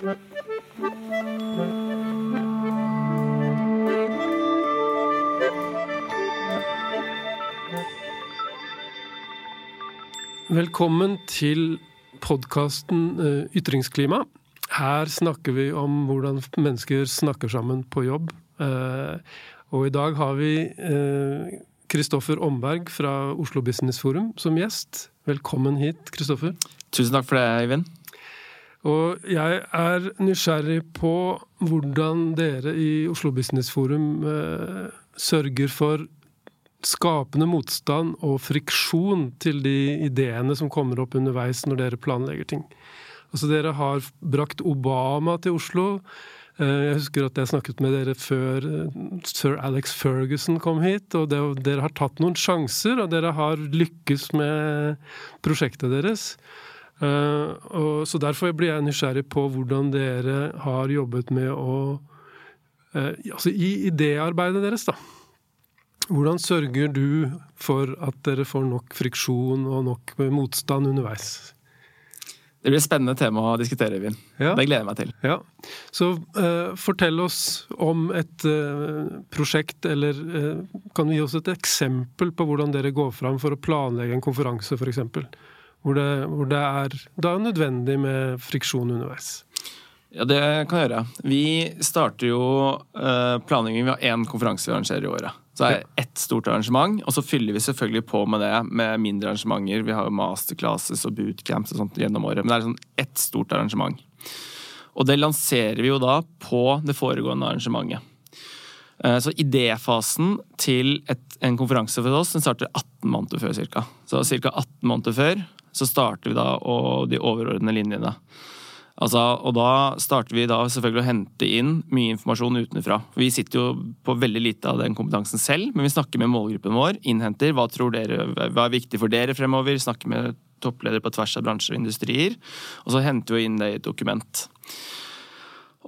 Velkommen til podkasten eh, Ytringsklima. Her snakker vi om hvordan mennesker snakker sammen på jobb. Eh, og i dag har vi Kristoffer eh, Omberg fra Oslo Business Forum som gjest. Velkommen hit, Kristoffer. Tusen takk for det, Øyvind. Og jeg er nysgjerrig på hvordan dere i Oslo Business Forum sørger for skapende motstand og friksjon til de ideene som kommer opp underveis når dere planlegger ting. Altså Dere har brakt Obama til Oslo. Eh, jeg husker at jeg snakket med dere før eh, sir Alex Ferguson kom hit. og Dere har tatt noen sjanser, og dere har lykkes med prosjektet deres. Eh, og, så Derfor blir jeg nysgjerrig på hvordan dere har jobbet med å Altså i idéarbeidet deres, da. Hvordan sørger du for at dere får nok friksjon og nok motstand underveis? Det blir et spennende tema å diskutere, Øyvind. Ja. Det gleder jeg meg til. Ja. Så uh, fortell oss om et uh, prosjekt, eller uh, kan du gi oss et eksempel på hvordan dere går fram for å planlegge en konferanse, f.eks.? Hvor, det, hvor det er da nødvendig med friksjon underveis? Ja, det kan jeg gjøre. Vi starter jo planlegging. Vi har én konferanse vi arrangerer i året. Så det er ett stort arrangement, og så fyller vi selvfølgelig på med det med mindre arrangementer. Vi har jo masterclasses og bootcamps og sånt gjennom året, men det er sånn ett stort arrangement. Og det lanserer vi jo da på det foregående arrangementet. Eh, så idéfasen til et, en konferanse for oss den starter 18 måneder før ca. Så ca. 18 måneder før så starter vi da og de overordnede linjene. Altså, og da starter vi da selvfølgelig å hente inn mye informasjon utenfra. Vi sitter jo på veldig lite av den kompetansen selv, men vi snakker med målgruppen vår. Innhenter hva dere, hva er viktig for dere fremover. Snakker med toppledere på tvers av bransjer og industrier. Og så henter vi inn det i et dokument.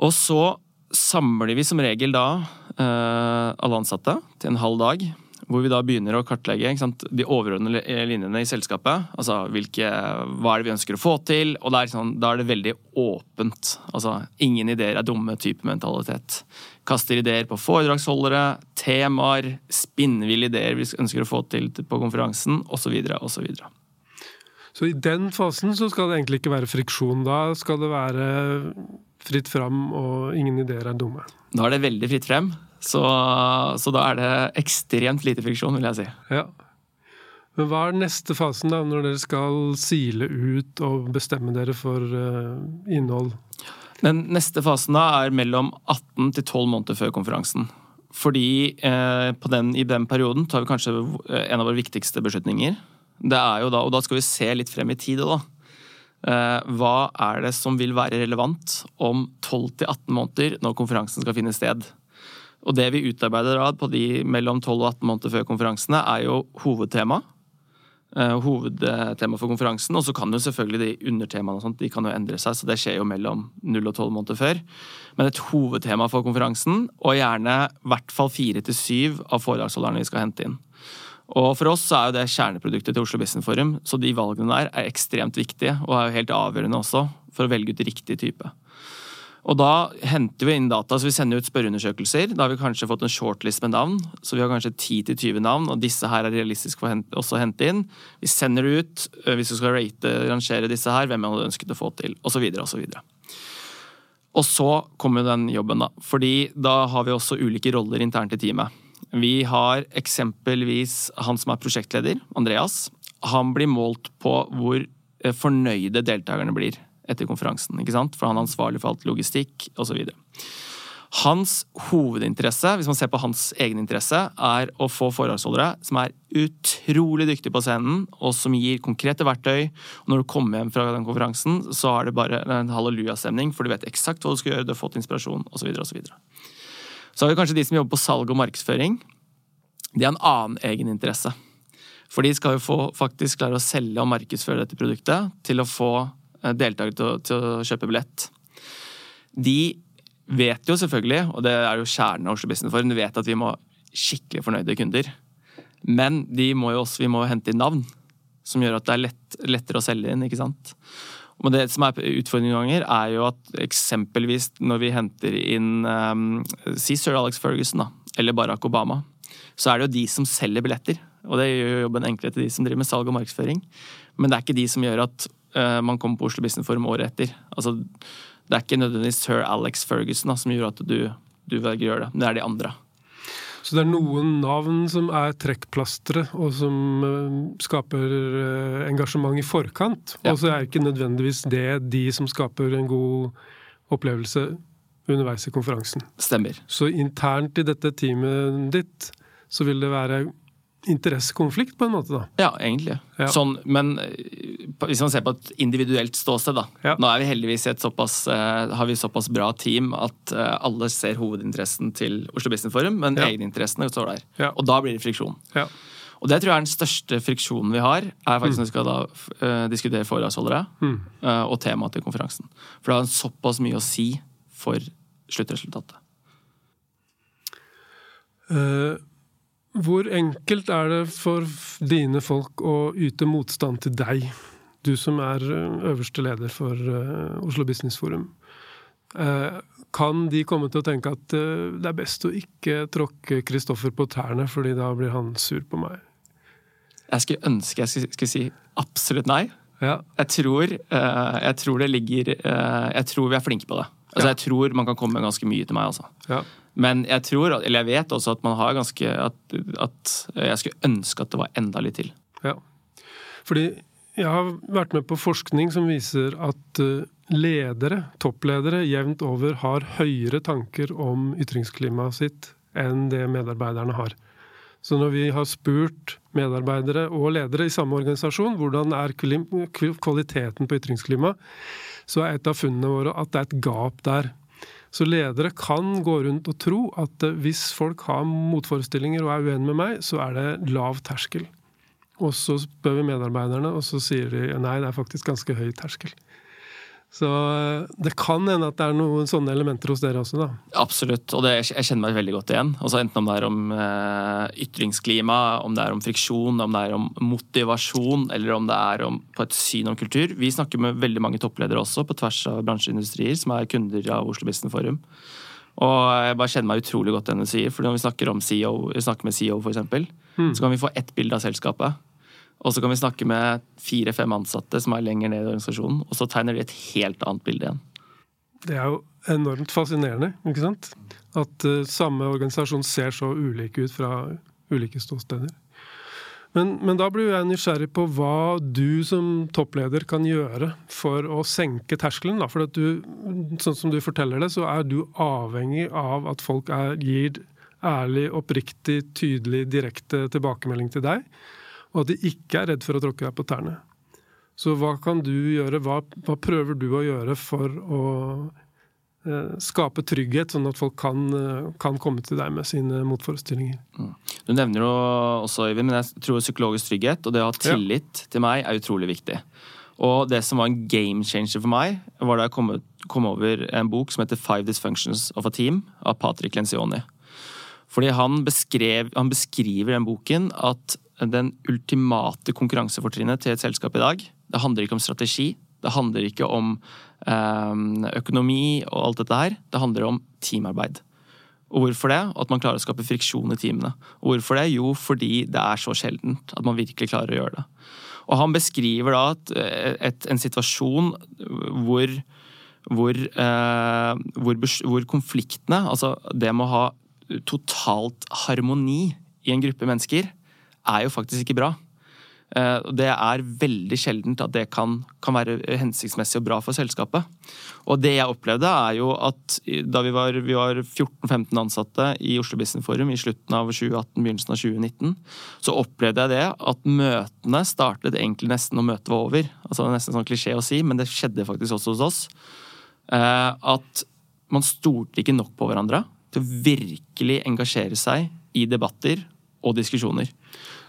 Og så samler vi som regel da eh, alle ansatte til en halv dag hvor vi da begynner å kartlegge sant, de overordnede linjene i selskapet. Altså hvilke, hva er det vi ønsker å få til? Og er sånn, da er det veldig åpent. Altså ingen ideer er dumme type mentalitet. Kaster ideer på foredragsholdere, temaer, spinnville ideer vi ønsker å få til på konferansen, osv. osv. Så i den fasen så skal det egentlig ikke være friksjon. Da skal det være fritt fram, og ingen ideer er dumme. Da er det veldig fritt frem. Så, så, da er det ekstremt lite friksjon, vil jeg si. Ja. Men hva er neste fasen, da, når dere skal sile ut og bestemme dere for uh, innhold? Den neste fasen da er mellom 18 til 12 måneder før konferansen. Fordi eh, den, i den perioden tar vi kanskje eh, en av våre viktigste beslutninger. Det er jo da, Og da skal vi se litt frem i tid. da. Eh, hva er det som vil være relevant om 12 til 18 måneder når konferansen skal finne sted? Og det vi utarbeider da på de mellom 12 og 18 måneder før konferansene, er jo hovedtema. Uh, hovedtema for konferansen. Og så kan jo selvfølgelig de undertemaene og sånt, de kan jo endre seg, så det skjer jo mellom 0 og 12 måneder før. Men et hovedtema for konferansen, og gjerne i hvert fall fire til syv av foredragsholderne vi skal hente inn. Og For oss er jo det kjerneproduktet til Oslo Business Forum, så de valgene der er ekstremt viktige, og er jo helt avgjørende også for å velge ut riktig type. Og da henter vi inn data, så vi sender ut spørreundersøkelser. Da har vi kanskje fått en shortlist med navn, så vi har kanskje 10-20 navn, og disse her er realistisk for også å hente inn. Vi sender det ut øh, hvis vi skal rate, rangere disse her, hvem man hadde ønsket å få til, osv. osv. Og så kommer den jobben, da. Fordi da har vi også ulike roller internt i teamet. Vi har eksempelvis han som er prosjektleder, Andreas. Han blir målt på hvor øh, fornøyde deltakerne blir etter konferansen. ikke sant? For han er ansvarlig for alt logistikk osv. Hans hovedinteresse, hvis man ser på hans egen interesse, er å få foredragsholdere som er utrolig dyktige på scenen, og som gir konkrete verktøy. Og når du kommer hjem fra den konferansen, så er det bare en hallelujastemning, for du vet eksakt hva du skal gjøre, du har fått inspirasjon osv. Så, videre, og så har vi kanskje de som jobber på salg og markedsføring. De har en annen egeninteresse. For de skal jo få, faktisk klare å selge og markedsføre dette produktet til å få deltakere til, til, å kjøpe billett. De vet jo selvfølgelig, og det er jo kjernen av Oslo Business Forum, de vet at vi må ha skikkelig fornøyde kunder. Men må jo også, vi må hente inn navn som gjør at det er lett, lettere å selge inn. ikke sant? Men det som er utfordringen noen ganger, er jo at eksempelvis når vi henter inn um, Si sir Alex Ferguson, da, eller Barack Obama, så er det jo de som selger billetter. Og det gjør jobben enklere til de som driver med salg og markedsføring. Men det er ikke de som gjør at uh, man kommer på Oslo Business Forum året etter. Altså, det er ikke nødvendigvis sir Alex Ferguson da, som gjorde at du, du velger å gjøre det, men det er de andre. Så det er noen navn som er trekkplastre, og som uh, skaper uh, engasjement i forkant. Ja. Og så er ikke nødvendigvis det de som skaper en god opplevelse underveis i konferansen. Stemmer. Så internt i dette teamet ditt så vil det være interessekonflikt, på en måte? da? Ja, egentlig. Ja. Sånn, men eh, hvis man ser på et individuelt ståsted, da. Ja. Nå er vi heldigvis et såpass, uh, har vi såpass bra team at uh, alle ser hovedinteressen til Oslo Business Forum, men ja. egeninteressene står der. Og da blir det friksjon. Og det tror jeg er den største friksjonen vi har, er faktisk mm. når vi skal da uh, diskutere foredragsholdere mm. og temaet til konferansen. For det har såpass mye å si for sluttresultatet. Uh, hvor enkelt er det for dine folk å yte motstand til deg, du som er eh, øverste leder for uh, Oslo Business Forum? Uh, kan de komme til å tenke at det er best å ikke tråkke Kristoffer på tærne, fordi da blir han sur på meg? Jeg skulle ønske jeg skulle si absolutt nei. Ja. Jeg, tror, jeg, tror, det ligger Jeg tror vi er flinke på det. Altså. Jeg tror man kan komme med ganske mye til meg. altså. Ja. Men jeg tror, eller jeg vet også at man har ganske at, at, jeg skulle ønske at det var enda litt til. Ja. Fordi jeg har vært med på forskning som viser at eh, ledere, toppledere, jevnt over har høyere tanker om ytringsklimaet sitt enn det medarbeiderne har. Så når vi har spurt medarbeidere og ledere i samme organisasjon hvordan er kvaliteten på ytringsklima, så er et av funnene våre at det er et gap der. Så ledere kan gå rundt og tro at eh, hvis folk har motforestillinger og er uenig med meg, så er det lav terskel. Og så spør vi medarbeiderne, og så sier de nei, det er faktisk ganske høy terskel. Så eh, det kan hende at det er noen sånne elementer hos dere også, da. Absolutt, og det, jeg kjenner meg veldig godt igjen. Også enten om det er om eh, ytringsklima, om det er om friksjon, om det er om motivasjon, eller om det er om, på et syn om kultur. Vi snakker med veldig mange toppledere også, på tvers av bransjeindustrier, som er kunder av Oslo Business Forum. Og jeg bare kjenner meg utrolig godt den du sier, for når vi snakker, om CEO, vi snakker med CEO, f.eks., mm. så kan vi få ett bilde av selskapet. Og så kan vi snakke med fire-fem ansatte som er lenger ned i organisasjonen, og så tegner de et helt annet bilde igjen. Det er jo enormt fascinerende, ikke sant? At uh, samme organisasjon ser så ulike ut fra ulike ståsteder. Men, men, da blir jeg nysgjerrig på hva du som toppleder kan gjøre for å senke terskelen. Da. For du, sånn som du forteller det, så er du avhengig av at folk er, gir ærlig, oppriktig, tydelig, direkte tilbakemelding til deg og at de ikke er redd for å tråkke deg på tærne. Så hva kan du gjøre, hva, hva prøver du å gjøre for å eh, skape trygghet, sånn at folk kan, eh, kan, komme til deg med sine motforestillinger? Mm. Du nevner jo også, Øyvind, men jeg tror psykologisk trygghet og det å ha tillit ja. til meg er utrolig viktig. Og det som var en game changer for meg, var da jeg kom, kom over en bok som heter Five Dysfunctions of a Team av Patrick Lencioni. Fordi han, beskrev, han beskriver den boken at den ultimate konkurransefortrinnet til et selskap i dag. Det handler ikke om strategi, det handler ikke om eh, økonomi og alt dette her. Det handler om teamarbeid. Og hvorfor det? At man klarer å skape friksjon i teamene. Og hvorfor det? Jo, fordi det er så sjeldent at man virkelig klarer å gjøre det. Og han beskriver da et, et, en situasjon hvor, hvor, eh, hvor, hvor konfliktene, altså det med å ha totalt harmoni i en gruppe mennesker, er jo faktisk ikke bra. Eh, det er veldig sjeldent at det kan, kan, være hensiktsmessig og bra for selskapet. Og det jeg opplevde, er jo at da vi var, var 14-15 ansatte i Oslo Business Forum i slutten av 2018, begynnelsen av 2019, så opplevde jeg det at møtene startet egentlig nesten når møtet var over. Altså det er Nesten sånn klisjé å si, men det skjedde faktisk også hos oss. Eh, at man stolte ikke nok på hverandre til å virkelig engasjere seg i debatter og diskusjoner.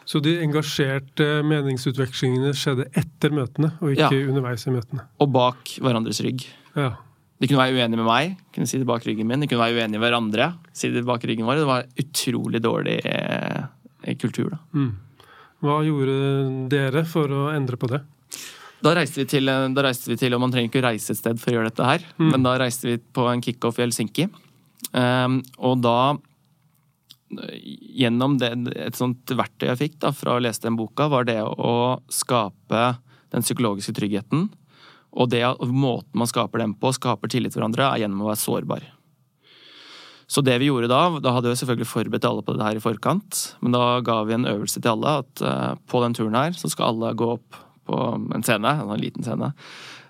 Så de engasjerte meningsutvekslingene skjedde etter møtene, og ikke ja. underveis i møtene? Og bak hverandres rygg. Ja. De kunne være uenige med meg, kunne si det bak ryggen min. De kunne være uenige med hverandre, si det bak ryggen vår. Det var utrolig dårlig eh, kultur, da. Mm. Hva gjorde dere for å endre på det? Da reiste, vi til, da reiste vi til, og man trenger ikke å reise et sted for å gjøre dette her, mm. men da reiste vi på en kickoff i Helsinki. Um, og da Gjennom det, et sånt verktøy jeg fikk da, fra å lese den boka, var det å skape den psykologiske tryggheten. Og det, måten man skaper den på, skaper tillit til hverandre, er gjennom å være sårbar. Så det vi gjorde da, da hadde vi selvfølgelig forberedt alle på det her i forkant, men da ga vi en øvelse til alle at uh, på den turen her så skal alle gå opp på en scene, en liten scene.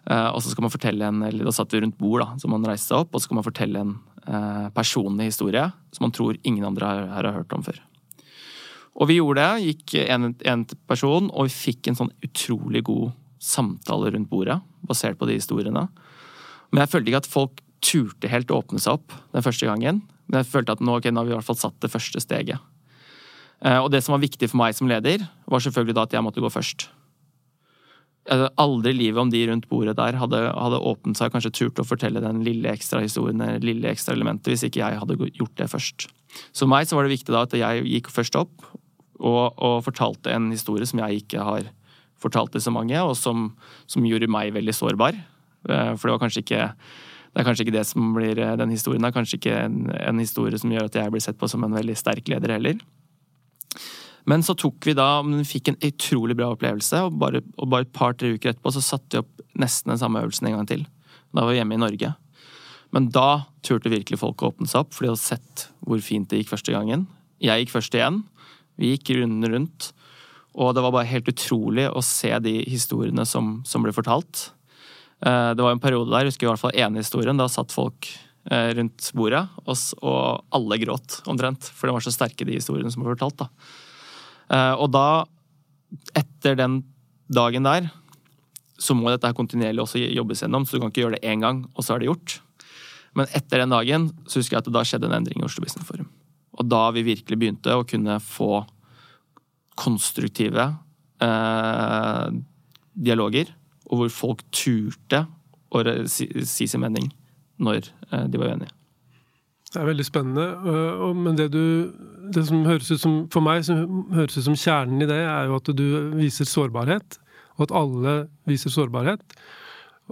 Eh, og så skal man fortelle en, eller Da satt vi rundt bord, da, så man reiste seg opp, og så skal man fortelle en eh, personlig historie som man tror ingen andre her har hørt om før. Og vi gjorde det. Gikk en, en person, og vi fikk en sånn utrolig god samtale rundt bordet, basert på de historiene. Men jeg følte ikke at folk turte helt å åpne seg opp den første gangen. Men jeg følte at nå, okay, nå har vi i hvert fall satt det første steget. Eh, og det som var viktig for meg som leder, var selvfølgelig da at jeg måtte gå først aldri livet om de rundt bordet der hadde, hadde åpnet seg kanskje turt å fortelle den lille ekstra historien, det lille ekstra elementet, hvis ikke jeg hadde gjort det først. Så for meg så var det viktig da at jeg gikk først opp og, og, fortalte en historie som jeg ikke har fortalt til så mange, og som, som, gjorde meg veldig sårbar. Eh, for det var kanskje ikke det er kanskje ikke det som blir eh, den historien. Det er kanskje ikke en, en historie som gjør at jeg blir sett på som en veldig sterk leder heller. Men så tok vi da, fikk en utrolig bra opplevelse, og bare, og bare et par-tre uker etterpå så satte vi opp nesten den samme øvelsen en gang til. Da var vi hjemme i Norge. Men da turte virkelig folk å åpne seg opp, for de hadde sett hvor fint det gikk første gangen. Jeg gikk først igjen. Vi gikk runden rundt. Og det var bare helt utrolig å se de historiene som, som ble fortalt. Eh, det var en periode der, jeg husker i hvert fall ene historien, da satt folk eh, rundt bordet, og alle gråt omtrent. For de var så sterke, de historiene som ble fortalt. da. Eh, og da, etter den dagen der, så må dette her kontinuerlig også jobbes gjennom, så du kan ikke gjøre det én gang, og så er det gjort. Men etter den dagen så husker jeg at det da skjedde en endring i Oslo Business Forum. Og da vi virkelig begynte å kunne få konstruktive eh, dialoger, og hvor folk turte å si, si sin mening når eh, de var uenige. Det er veldig spennende. Men det, du, det som høres ut som, for meg som høres ut som kjernen i det, er jo at du viser sårbarhet. Og at alle viser sårbarhet.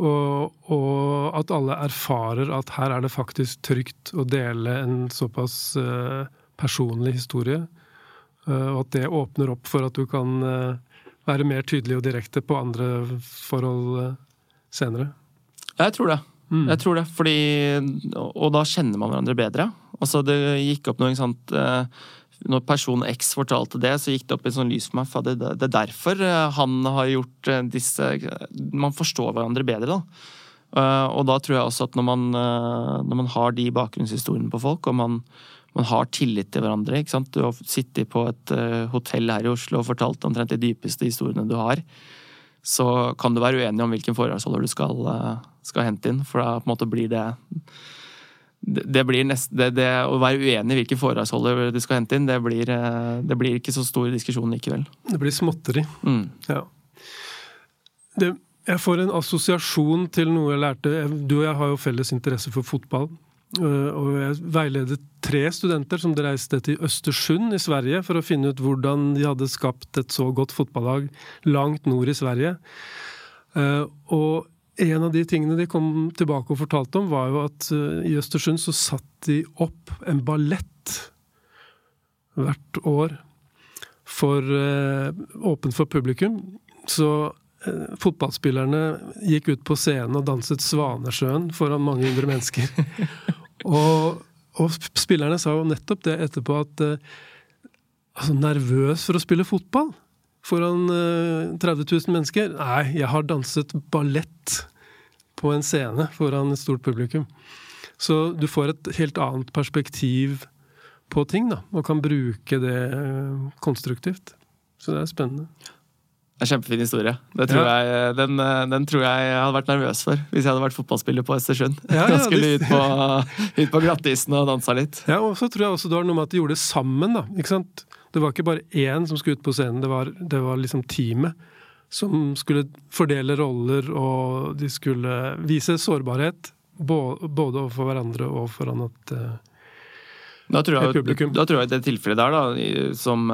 Og, og at alle erfarer at her er det faktisk trygt å dele en såpass uh, personlig historie. Uh, og at det åpner opp for at du kan være mer tydelig og direkte på andre forhold senere. Jeg tror det. Mm. Jeg tror det, fordi Og da kjenner man hverandre bedre. Altså, det gikk opp noe sånt eh, Når person X fortalte det, så gikk det opp i sånn lys for meg. For det, det er derfor eh, han har gjort eh, disse Man forstår hverandre bedre, da. Og da tror jeg også at når man, når man har de bakgrunnshistoriene på folk, og man, man har tillit til hverandre ikke sant? Du har sittet på et hotell her i Oslo og fortalt omtrent de dypeste historiene du har så kan du være uenig om hvilken forholdsholder du skal, skal, hente inn. For da på en måte blir det det, blir nest, det, det Å være uenig i hvilke forholdsholder du skal hente inn, det blir, eh, det blir ikke så stor diskusjon likevel. Det blir småtteri. Mm. Ja. jeg får en assosiasjon til noe jeg lærte Du og jeg har jo felles interesse for fotball. Eh, og jeg veiledet tre studenter som reiste til Østersund i Sverige for å finne ut hvordan de hadde skapt et så godt fotballag langt nord i Sverige. Eh, og en av de tingene de kom tilbake og fortalte om, var jo at eh, i Østersund så satt de opp en ballett hvert år for åpent for publikum. Så fotballspillerne gikk ut på scenen og danset Svanesjøen foran mange hundre mennesker. Og, og, spillerne sa jo nettopp det etterpå, at altså, nervøs for å spille fotball foran uh, 30 000 mennesker. Nei, jeg har danset ballett på en scene foran et stort publikum. Så du får et helt annet perspektiv på ting, da, og kan bruke det uh, konstruktivt. Så det er spennende. En kjempefin historie. Tror ja. jeg, den, den, tror jeg jeg hadde vært nervøs for hvis jeg hadde vært fotballspiller på Østersund. Ja, ja, skulle ut på, ut på glattisen og dansa litt. Ja, og så tror jeg også det var noe med at de gjorde det sammen. da, ikke sant? Det var ikke bare én som skulle ut på scenen, det var, det var liksom teamet som skulle fordele roller, og de skulle vise sårbarhet. Både overfor hverandre og foran et publikum. Da tror jeg, jeg det tilfellet der, da, som,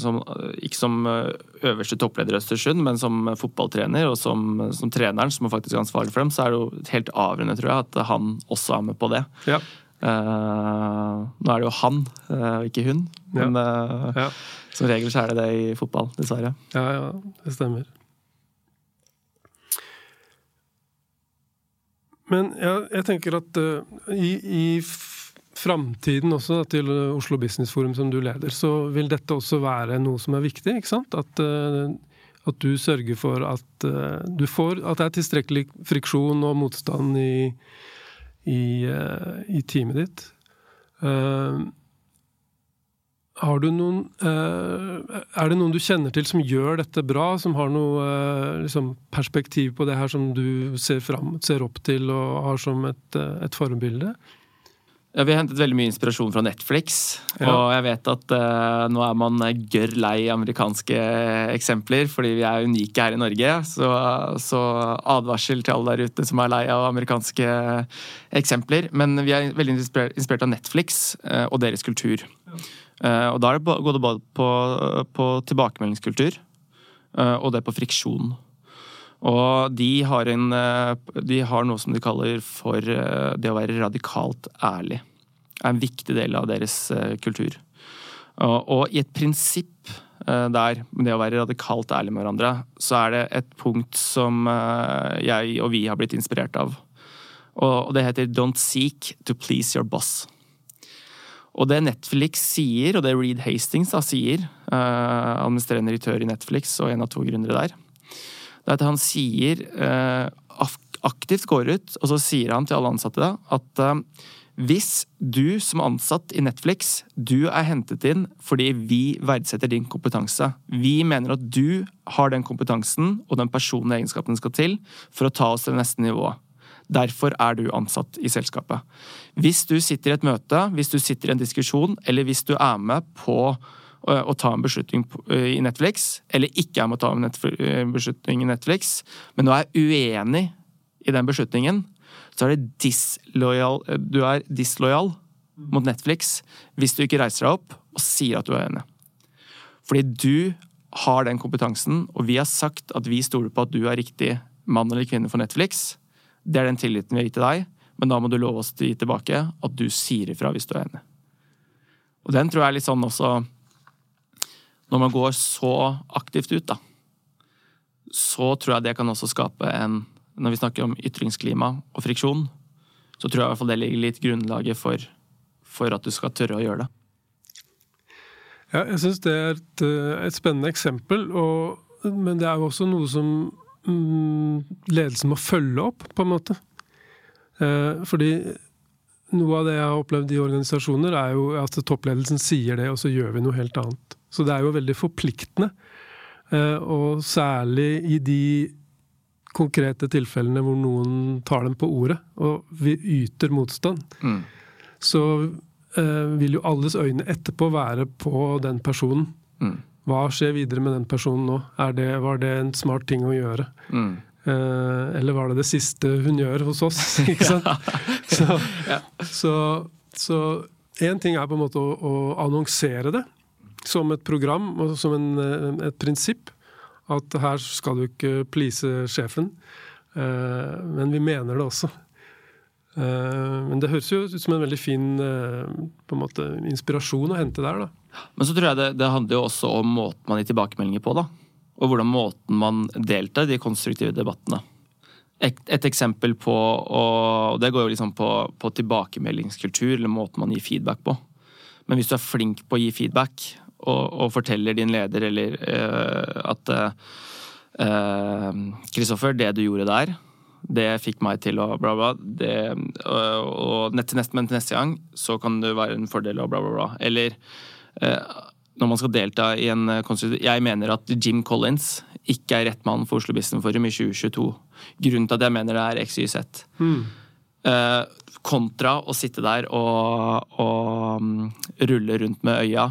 som, ikke som øverste toppleder i Østersund, men som fotballtrener og som, som treneren, som er faktisk ansvarlig for dem, så er det jo helt avgjørende, tror jeg, at han også er med på det. Ja. Uh, nå er det jo han, uh, ikke hun. Men uh, ja. som regel så er det det i fotball, dessverre. Ja, ja, det stemmer. Men jeg, jeg tenker at i, i framtiden også til Oslo Business Forum som du leder, så vil dette også være noe som er viktig. ikke sant? At, at du sørger for at du får At det er tilstrekkelig friksjon og motstand i, i, i teamet ditt. Uh, har du noen eh, Er det noen du kjenner til som gjør dette bra, som har noe eh, liksom, perspektiv på det her som du ser, fram, ser opp til og har som et, eh, et forbilde? Ja, Vi har hentet veldig mye inspirasjon fra Netflix. Ja. Og jeg vet at uh, nå er man gørr lei amerikanske eksempler, fordi vi er unike her i Norge. Så, så, advarsel til alle der ute som er lei av amerikanske eksempler. Men vi er veldig inspirert, av Netflix uh, og deres kultur. Ja. Uh, og da går det både på, på tilbakemeldingskultur og det på friksjon. Og de har, en, uh, de har noe som de kaller for det å være radikalt ærlig. Det er en viktig del av deres kultur. og i et prinsipp der, det å være radikalt ærlig med hverandre, så er det et punkt som jeg og vi har blitt inspirert av. Og det heter 'Don't seek to please your boss'. Og det Netflix sier, og det Reed Hastings da sier, administrerende direktør i Netflix og en av to gründere der, det er at han sier uh, aktivt går ut, og så sier han til alle ansatte da, at uh, hvis du som ansatt i Netflix, du er hentet inn fordi vi verdsetter din kompetanse. Vi mener at du har den kompetansen og den personlige egenskapen som skal til for å ta oss til det neste nivået. Derfor er du ansatt i selskapet. Hvis du sitter i et møte, hvis du sitter i en diskusjon, eller hvis du er med på å ta en beslutning i Netflix, eller ikke er med å ta en beslutning i Netflix, men du er uenig i den beslutningen, så er det dislojal, du er dislojal mot Netflix hvis du ikke reiser deg opp og sier at du er enig. Fordi du har den kompetansen, og vi har sagt at vi stoler på at du er riktig mann eller kvinne for Netflix. Det er den tilliten vi har gitt til deg, men da må du love oss å gi tilbake at du sier ifra hvis du er enig. Og den tror jeg er litt sånn også Når man går så aktivt ut, da, så tror jeg det kan også skape en Når vi snakker om ytringsklima og friksjon, så tror jeg i hvert fall det ligger litt grunnlaget for, for at du skal tørre å gjøre det. Ja, jeg syns det er et, et, spennende eksempel, og, men det er jo også noe som Mm, ledelsen må følge opp, på en måte. Eh, fordi noe av det jeg har opplevd i organisasjoner, er jo at toppledelsen sier det, og så gjør vi noe helt annet. Så det er jo veldig forpliktende. Eh, og særlig i de konkrete tilfellene hvor noen tar dem på ordet, og vi yter motstand, mm. så eh, vil jo alles øyne etterpå være på den personen. Mm. Hva skjer videre med den personen nå? Det, var det en smart ting å gjøre? Mm. Eh, eller var det det siste hun gjør hos oss? Ikke sant? så, så, så én ting er på en måte å, å, annonsere det som et program og som en, eh, et prinsipp. At her skal du ikke please sjefen. Eh, men vi mener det også. Eh, men det høres jo ut som en veldig fin en måte, inspirasjon å hente der. da. Men så tror jeg det, det handler jo også om måten man gir tilbakemeldinger på. da. Og hvordan måten man deltar i de konstruktive debattene. Et, et eksempel på og Det går jo liksom på, på, tilbakemeldingskultur, eller måten man gir feedback på. Men hvis du er flink på å gi feedback, og, og forteller din leder eller uh, at Kristoffer, uh, det du gjorde der, det fikk meg til å bla, bla. Det, og, og til neste, men til neste gang så kan det være en fordel og bla, bla, bla. Eller eh, når man skal delta i en eh, Jeg mener at Jim Collins ikke er rett mann for Oslo Business Forum i 2022. Grunnen til at jeg mener det er XYZ. Hmm. Eh, kontra å sitte der og, og um, rulle rundt med øya.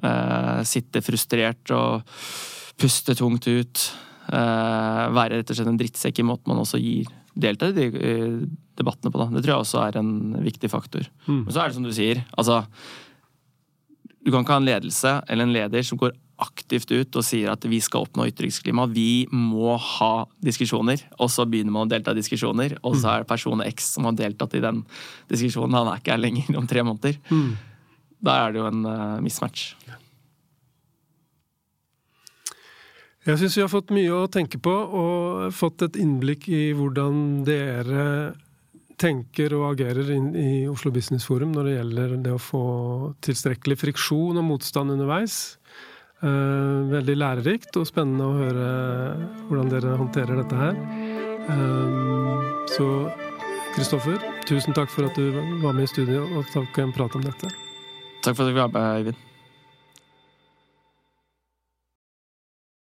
Eh, sitte frustrert og puste tungt ut. Uh, være rett og slett en drittsekk i måten man også gir delta i de eh, debattene på. Da. Det tror jeg også er en viktig faktor. Mm. Men så er det som du sier, altså Du kan ikke ha en ledelse eller en leder som går aktivt ut og sier at vi skal oppnå ytringsklima, vi må ha diskusjoner. Og så begynner man å delta i diskusjoner, og så mm. er det person X som har deltatt i den diskusjonen. Han er ikke her lenger om tre måneder. Mm. Da er det jo en uh, mismatch. Jeg syns vi har fått mye å tenke på, og fått et innblikk i hvordan dere tenker og agerer inn i Oslo Business Forum når det gjelder det å få tilstrekkelig friksjon og motstand underveis. Eh, veldig lærerikt og spennende å høre hvordan dere håndterer dette her. Eh, så Kristoffer, tusen takk for at du var med i studio og tok en prat om dette. Takk for at du var med, Eivind.